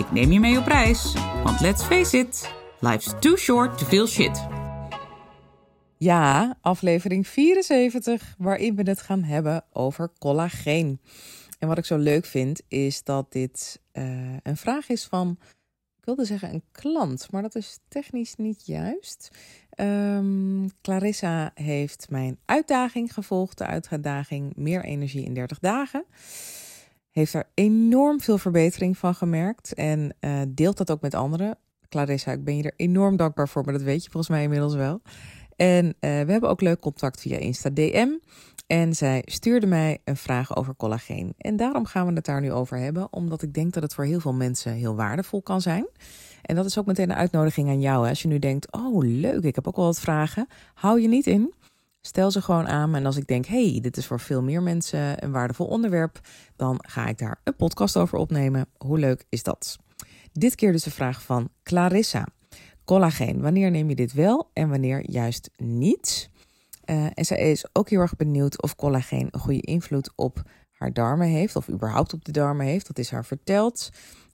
Ik neem je mee op reis, want let's face it, life's too short to feel shit. Ja, aflevering 74, waarin we het gaan hebben over collageen. En wat ik zo leuk vind, is dat dit uh, een vraag is van, ik wilde zeggen een klant, maar dat is technisch niet juist. Um, Clarissa heeft mijn uitdaging gevolgd, de uitdaging Meer energie in 30 dagen heeft er enorm veel verbetering van gemerkt en uh, deelt dat ook met anderen. Clarissa, ik ben je er enorm dankbaar voor, maar dat weet je volgens mij inmiddels wel. En uh, we hebben ook leuk contact via Insta DM. En zij stuurde mij een vraag over collageen. En daarom gaan we het daar nu over hebben, omdat ik denk dat het voor heel veel mensen heel waardevol kan zijn. En dat is ook meteen een uitnodiging aan jou. Hè? Als je nu denkt, oh leuk, ik heb ook wel wat vragen. Hou je niet in. Stel ze gewoon aan. En als ik denk, hey, dit is voor veel meer mensen een waardevol onderwerp, dan ga ik daar een podcast over opnemen. Hoe leuk is dat? Dit keer dus de vraag van Clarissa. Collageen, wanneer neem je dit wel en wanneer juist niet? Uh, en zij is ook heel erg benieuwd of collageen een goede invloed op haar darmen heeft, of überhaupt op de darmen heeft. Dat is haar verteld.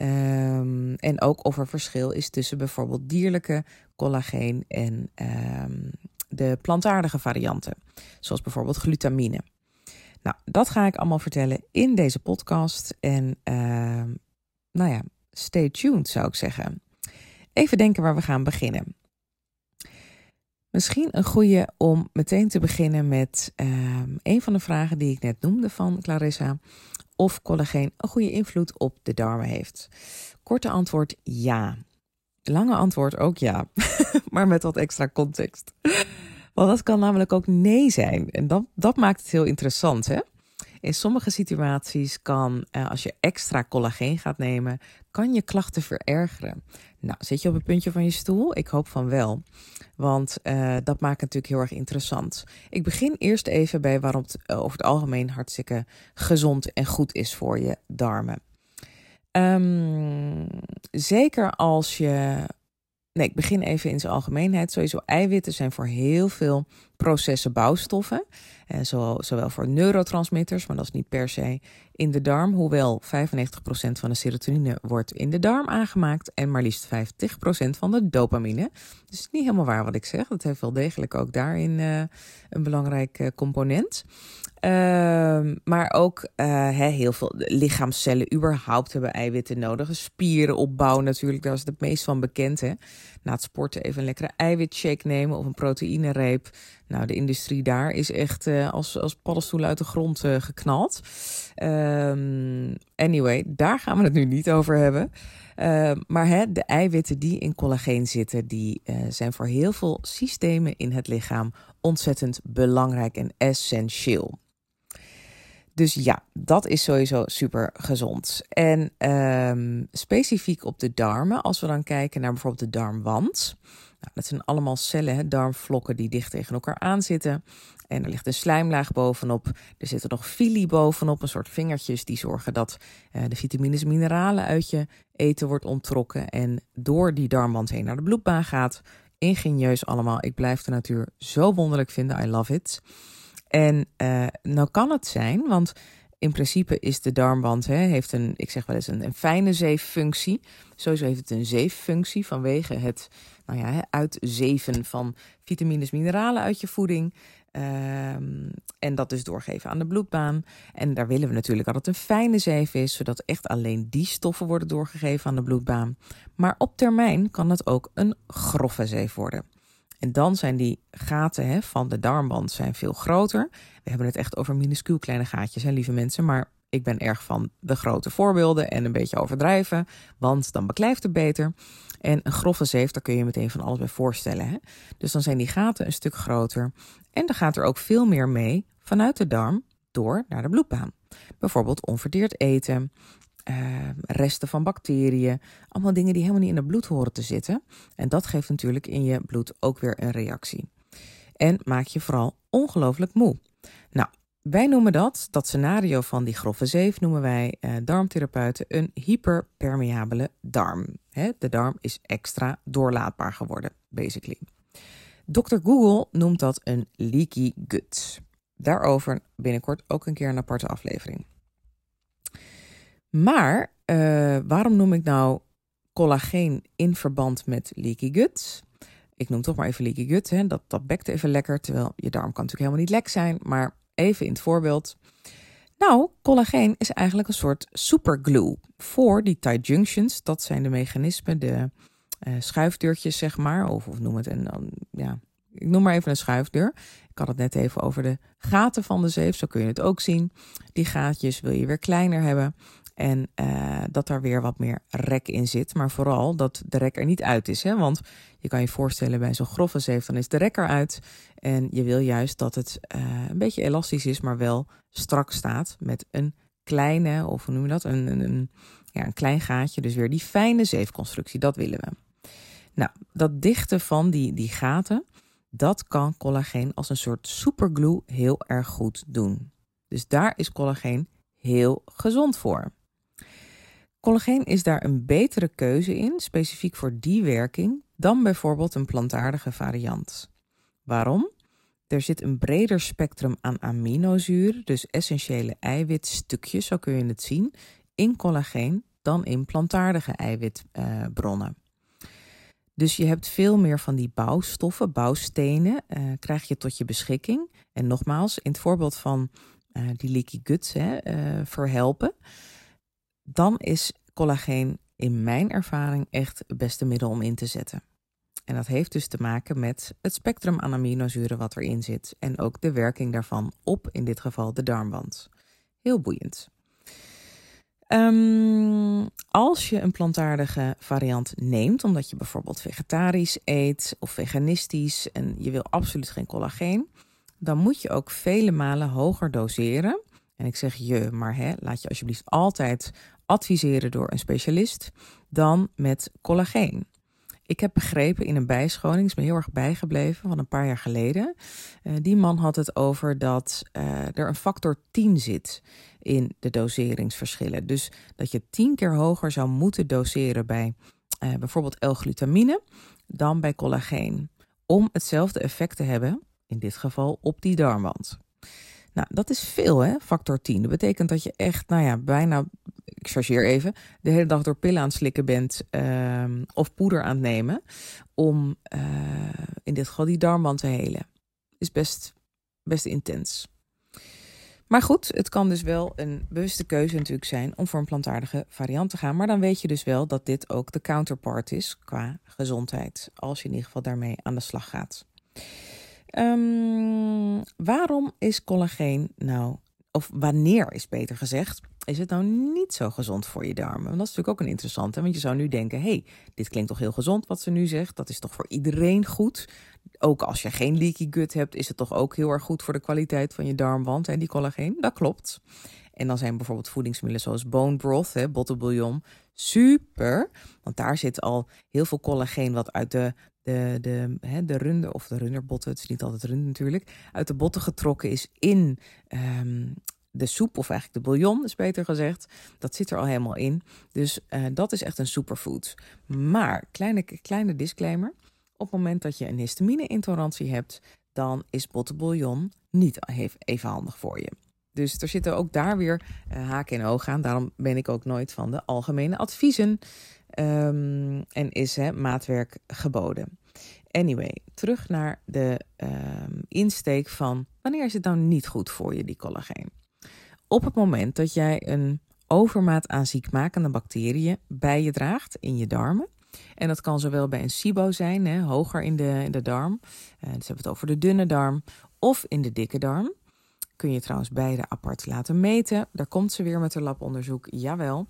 Um, en ook of er verschil is tussen bijvoorbeeld dierlijke collageen en um, de plantaardige varianten, zoals bijvoorbeeld glutamine. Nou, dat ga ik allemaal vertellen in deze podcast. En uh, nou ja, stay tuned zou ik zeggen. Even denken waar we gaan beginnen. Misschien een goede om meteen te beginnen met uh, een van de vragen die ik net noemde van Clarissa. Of collageen een goede invloed op de darmen heeft. Korte antwoord ja. Lange antwoord ook ja, maar met wat extra context. Want dat kan namelijk ook nee zijn. En dat, dat maakt het heel interessant. Hè? In sommige situaties kan, eh, als je extra collageen gaat nemen, kan je klachten verergeren. Nou, zit je op het puntje van je stoel? Ik hoop van wel. Want uh, dat maakt het natuurlijk heel erg interessant. Ik begin eerst even bij waarom het uh, over het algemeen hartstikke gezond en goed is voor je darmen. Um, zeker als je Nee, ik begin even in zijn algemeenheid. Sowieso eiwitten zijn voor heel veel processen bouwstoffen. Eh, zowel, zowel voor neurotransmitters, maar dat is niet per se in de darm. Hoewel 95% van de serotonine wordt in de darm aangemaakt en maar liefst 50% van de dopamine. Dus niet helemaal waar wat ik zeg. Dat heeft wel degelijk ook daarin uh, een belangrijk uh, component. Uh, maar ook uh, heel veel lichaamcellen überhaupt hebben eiwitten nodig. Spieren opbouwen natuurlijk, daar is het meest van bekend. Hè? Na het sporten even een lekkere eiwitshake nemen of een proteïnereep. Nou, de industrie daar is echt uh, als, als uit de grond uh, geknald. Um, anyway, daar gaan we het nu niet over hebben. Uh, maar de eiwitten die in collageen zitten, die zijn voor heel veel systemen in het lichaam ontzettend belangrijk en essentieel. Dus ja, dat is sowieso super gezond. En um, specifiek op de darmen, als we dan kijken naar bijvoorbeeld de darmwand. Nou, dat zijn allemaal cellen, hè, darmvlokken die dicht tegen elkaar aanzitten. En er ligt een slijmlaag bovenop. Er zitten nog fili bovenop, een soort vingertjes die zorgen dat uh, de vitamines en mineralen uit je eten wordt onttrokken. En door die darmwand heen naar de bloedbaan gaat. Ingenieus allemaal. Ik blijf de natuur zo wonderlijk vinden. I love it. En uh, nou kan het zijn, want in principe is de darmwand, hè, heeft een, ik zeg wel eens, een, een fijne zeeffunctie. Sowieso heeft het een zeeffunctie vanwege het nou ja, uitzeven van vitamines, mineralen uit je voeding. Um, en dat dus doorgeven aan de bloedbaan. En daar willen we natuurlijk dat het een fijne zeef is, zodat echt alleen die stoffen worden doorgegeven aan de bloedbaan. Maar op termijn kan het ook een grove zeef worden. En dan zijn die gaten hè, van de darmwand zijn veel groter. We hebben het echt over minuscuul kleine gaatjes, hè, lieve mensen. Maar ik ben erg van de grote voorbeelden en een beetje overdrijven, want dan beklijft het beter. En een grove zeef, daar kun je meteen van alles bij voorstellen. Hè? Dus dan zijn die gaten een stuk groter. En dan gaat er ook veel meer mee vanuit de darm door naar de bloedbaan. Bijvoorbeeld onverteerd eten, uh, resten van bacteriën. Allemaal dingen die helemaal niet in het bloed horen te zitten. En dat geeft natuurlijk in je bloed ook weer een reactie. En maak je vooral ongelooflijk moe. Nou, wij noemen dat, dat scenario van die grove zeef, noemen wij uh, darmtherapeuten een hyperpermeabele darm. de darm is extra doorlaatbaar geworden, basically. Dr. Google noemt dat een leaky gut. Daarover binnenkort ook een keer een aparte aflevering. Maar uh, waarom noem ik nou collageen in verband met leaky gut? Ik noem toch maar even leaky gut. Hè? Dat, dat bekt even lekker, terwijl je darm kan natuurlijk helemaal niet lek zijn. Maar even in het voorbeeld. Nou, collageen is eigenlijk een soort superglue voor die tight junctions. Dat zijn de mechanismen, de uh, schuifdeurtjes, zeg maar. Of, of noem het een, ja, ik noem maar even een schuifdeur. Ik had het net even over de gaten van de zeef. Zo kun je het ook zien. Die gaatjes wil je weer kleiner hebben. En uh, dat daar weer wat meer rek in zit. Maar vooral dat de rek er niet uit is. Hè? Want je kan je voorstellen bij zo'n grove zeef, dan is de rek eruit. En je wil juist dat het uh, een beetje elastisch is, maar wel strak staat. Met een kleine, of hoe noem je dat? Een, een, een, ja, een klein gaatje. Dus weer die fijne zeefconstructie, dat willen we. Nou, dat dichten van die, die gaten, dat kan collageen als een soort superglue heel erg goed doen. Dus daar is collageen heel gezond voor. Collageen is daar een betere keuze in, specifiek voor die werking, dan bijvoorbeeld een plantaardige variant. Waarom? Er zit een breder spectrum aan aminozuren, dus essentiële eiwitstukjes, zo kun je het zien, in collageen dan in plantaardige eiwitbronnen. dus je hebt veel meer van die bouwstoffen, bouwstenen, uh, krijg je tot je beschikking. En nogmaals, in het voorbeeld van uh, die leaky guts hè, uh, verhelpen, dan is collageen in mijn ervaring echt het beste middel om in te zetten. En dat heeft dus te maken met het spectrum aan aminozuren wat erin zit en ook de werking daarvan op, in dit geval, de darmwand. Heel boeiend. Um, als je een plantaardige variant neemt, omdat je bijvoorbeeld vegetarisch eet of veganistisch en je wil absoluut geen collageen, dan moet je ook vele malen hoger doseren. En ik zeg je, maar hè, laat je alsjeblieft altijd adviseren door een specialist dan met collageen. Ik heb begrepen in een bijscholing, is me heel erg bijgebleven van een paar jaar geleden. Uh, die man had het over dat uh, er een factor 10 zit in de doseringsverschillen. Dus dat je tien keer hoger zou moeten doseren bij uh, bijvoorbeeld L-glutamine dan bij collageen. Om hetzelfde effect te hebben, in dit geval op die darmwand. Nou, dat is veel, hè? Factor 10. Dat betekent dat je echt, nou ja, bijna, ik chargeer even, de hele dag door pillen aan het slikken bent uh, of poeder aan het nemen om uh, in dit geval die darmwand te helen. Is best, best intens. Maar goed, het kan dus wel een bewuste keuze natuurlijk zijn om voor een plantaardige variant te gaan. Maar dan weet je dus wel dat dit ook de counterpart is qua gezondheid. Als je in ieder geval daarmee aan de slag gaat. Um, waarom is collageen nou, of wanneer is beter gezegd, is het nou niet zo gezond voor je darmen? Want dat is natuurlijk ook een interessante, want je zou nu denken, hey, dit klinkt toch heel gezond wat ze nu zegt, dat is toch voor iedereen goed? Ook als je geen leaky gut hebt, is het toch ook heel erg goed voor de kwaliteit van je darmwand en die collageen? Dat klopt. En dan zijn bijvoorbeeld voedingsmiddelen zoals bone broth, hè, bottenbouillon, super. Want daar zit al heel veel collageen wat uit de de, de, hè, de runder, of de runderbotten, het is niet altijd runder natuurlijk, uit de botten getrokken is in um, de soep, of eigenlijk de bouillon is beter gezegd. Dat zit er al helemaal in. Dus uh, dat is echt een superfood. Maar, kleine, kleine disclaimer, op het moment dat je een histamine-intolerantie hebt, dan is bottenbouillon niet even handig voor je. Dus er zitten ook daar weer uh, haken en ogen aan. Daarom ben ik ook nooit van de algemene adviezen. Um, en is hè, maatwerk geboden. Anyway, terug naar de um, insteek van wanneer is het nou niet goed voor je, die collageen? Op het moment dat jij een overmaat aan ziekmakende bacteriën bij je draagt in je darmen. En dat kan zowel bij een SIBO zijn, hè, hoger in de, in de darm. Uh, dus hebben we het over de dunne darm. Of in de dikke darm. Kun je trouwens beide apart laten meten. Daar komt ze weer met een labonderzoek, jawel.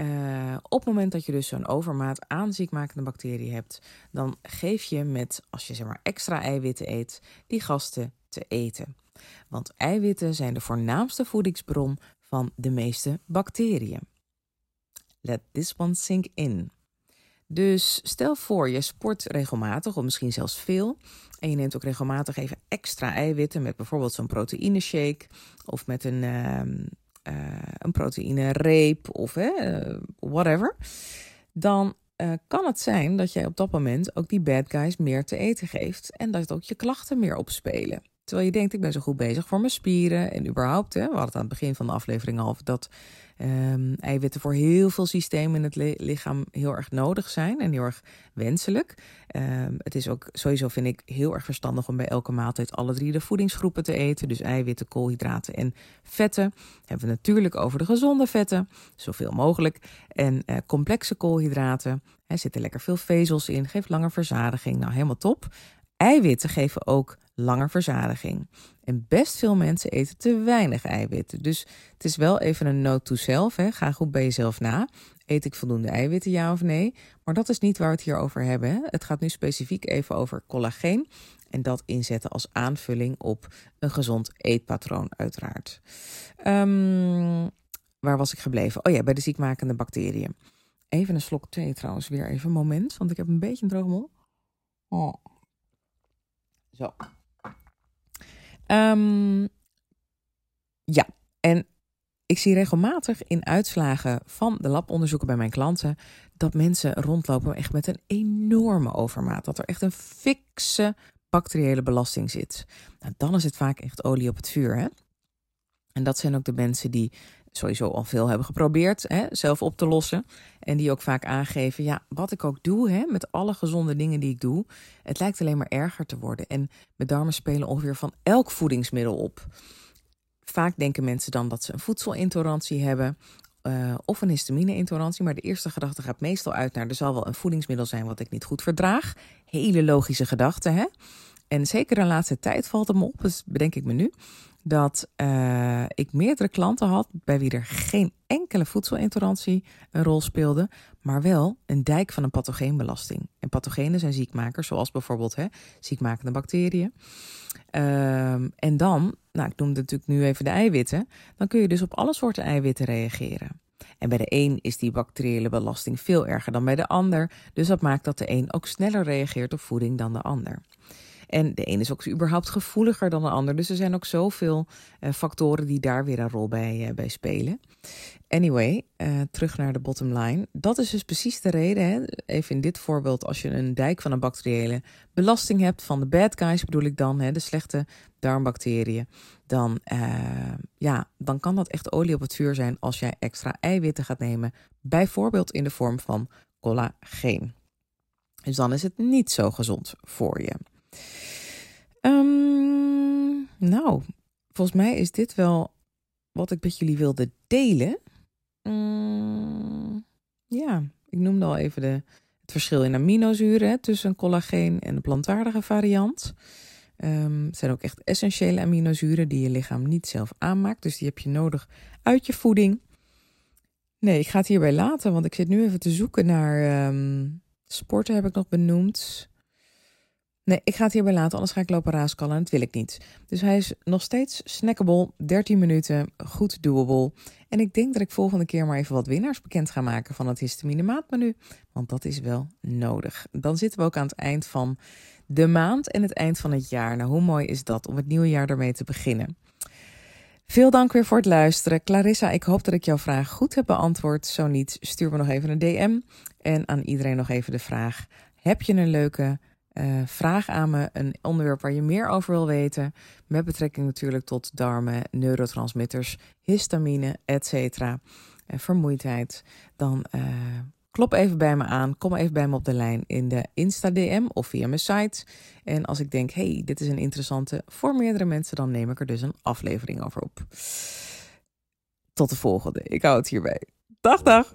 Uh, op het moment dat je dus zo'n overmaat aan ziekmakende bacteriën hebt, dan geef je met, als je zeg maar extra eiwitten eet, die gasten te eten. Want eiwitten zijn de voornaamste voedingsbron van de meeste bacteriën. Let this one sink in. Dus stel voor, je sport regelmatig of misschien zelfs veel. En je neemt ook regelmatig even extra eiwitten met bijvoorbeeld zo'n proteïne shake of met een, uh, een of uh, whatever. Dan uh, kan het zijn dat jij op dat moment ook die bad guys meer te eten geeft en dat ook je klachten meer opspelen. Terwijl je denkt, ik ben zo goed bezig voor mijn spieren en überhaupt. Hè, we hadden het aan het begin van de aflevering al dat um, eiwitten voor heel veel systemen in het lichaam heel erg nodig zijn en heel erg wenselijk. Um, het is ook sowieso, vind ik, heel erg verstandig om bij elke maaltijd alle drie de voedingsgroepen te eten. Dus eiwitten, koolhydraten en vetten. Hebben we natuurlijk over de gezonde vetten, zoveel mogelijk. En uh, complexe koolhydraten. Er zitten lekker veel vezels in, geeft langer verzadiging. Nou, helemaal top. Eiwitten geven ook langer verzadiging. En best veel mensen eten te weinig eiwitten. Dus het is wel even een note to self. Hè. Ga goed bij jezelf na. Eet ik voldoende eiwitten, ja of nee? Maar dat is niet waar we het hier over hebben. Hè. Het gaat nu specifiek even over collageen. En dat inzetten als aanvulling op een gezond eetpatroon, uiteraard. Um, waar was ik gebleven? Oh ja, bij de ziekmakende bacteriën. Even een slok thee trouwens, weer even een moment, want ik heb een beetje een droge mond. Oh. Zo. Um, ja, en ik zie regelmatig in uitslagen van de labonderzoeken bij mijn klanten dat mensen rondlopen echt met een enorme overmaat. Dat er echt een fikse bacteriële belasting zit. Nou, dan is het vaak echt olie op het vuur. Hè? En dat zijn ook de mensen die sowieso al veel hebben geprobeerd hè, zelf op te lossen. En die ook vaak aangeven, ja, wat ik ook doe, hè, met alle gezonde dingen die ik doe, het lijkt alleen maar erger te worden. En mijn darmen spelen ongeveer van elk voedingsmiddel op. Vaak denken mensen dan dat ze een voedselintolerantie hebben uh, of een histamine-intolerantie. Maar de eerste gedachte gaat meestal uit naar er zal wel een voedingsmiddel zijn wat ik niet goed verdraag. Hele logische gedachte, hè? En zeker de laatste tijd valt het me op, dus bedenk ik me nu, dat uh, ik meerdere klanten had bij wie er geen enkele voedselintolerantie een rol speelde, maar wel een dijk van een pathogeenbelasting. En pathogenen zijn ziekmakers, zoals bijvoorbeeld hè, ziekmakende bacteriën. Um, en dan, nou, ik noemde natuurlijk nu even de eiwitten, dan kun je dus op alle soorten eiwitten reageren. En bij de een is die bacteriële belasting veel erger dan bij de ander, dus dat maakt dat de een ook sneller reageert op voeding dan de ander. En de een is ook überhaupt gevoeliger dan de ander. Dus er zijn ook zoveel uh, factoren die daar weer een rol bij, uh, bij spelen. Anyway, uh, terug naar de bottom line. Dat is dus precies de reden. Hè? Even in dit voorbeeld, als je een dijk van een bacteriële belasting hebt, van de bad guys bedoel ik dan, hè, de slechte darmbacteriën, dan, ja, dan kan dat echt olie op het vuur zijn als jij extra eiwitten gaat nemen. Bijvoorbeeld in de vorm van collageen. Dus dan is het niet zo gezond voor je. Um, nou, volgens mij is dit wel wat ik met jullie wilde delen. Um, ja, ik noemde al even de, het verschil in aminozuren tussen collageen en de plantaardige variant. Het zijn ook echt essentiële aminozuren die je lichaam niet zelf aanmaakt. Dus die heb je nodig uit je voeding. Nee, ik ga het hierbij laten, want ik zit nu even te zoeken naar um, sporten, heb ik nog benoemd. Nee, ik ga het hierbij laten, anders ga ik lopen raaskallen en dat wil ik niet. Dus hij is nog steeds snackable, 13 minuten, goed doable. En ik denk dat ik volgende keer maar even wat winnaars bekend ga maken van het histamine maatmenu. Want dat is wel nodig. Dan zitten we ook aan het eind van de maand en het eind van het jaar. Nou, hoe mooi is dat om het nieuwe jaar ermee te beginnen? Veel dank weer voor het luisteren. Clarissa, ik hoop dat ik jouw vraag goed heb beantwoord. Zo niet, stuur me nog even een DM. En aan iedereen nog even de vraag: heb je een leuke uh, vraag aan me een onderwerp waar je meer over wil weten. Met betrekking natuurlijk tot darmen, neurotransmitters, histamine, etc. En vermoeidheid. Dan uh, klop even bij me aan. Kom even bij me op de lijn in de Insta-DM of via mijn site. En als ik denk, hey, dit is een interessante voor meerdere mensen, dan neem ik er dus een aflevering over op. Tot de volgende. Ik hou het hierbij. Dag, dag.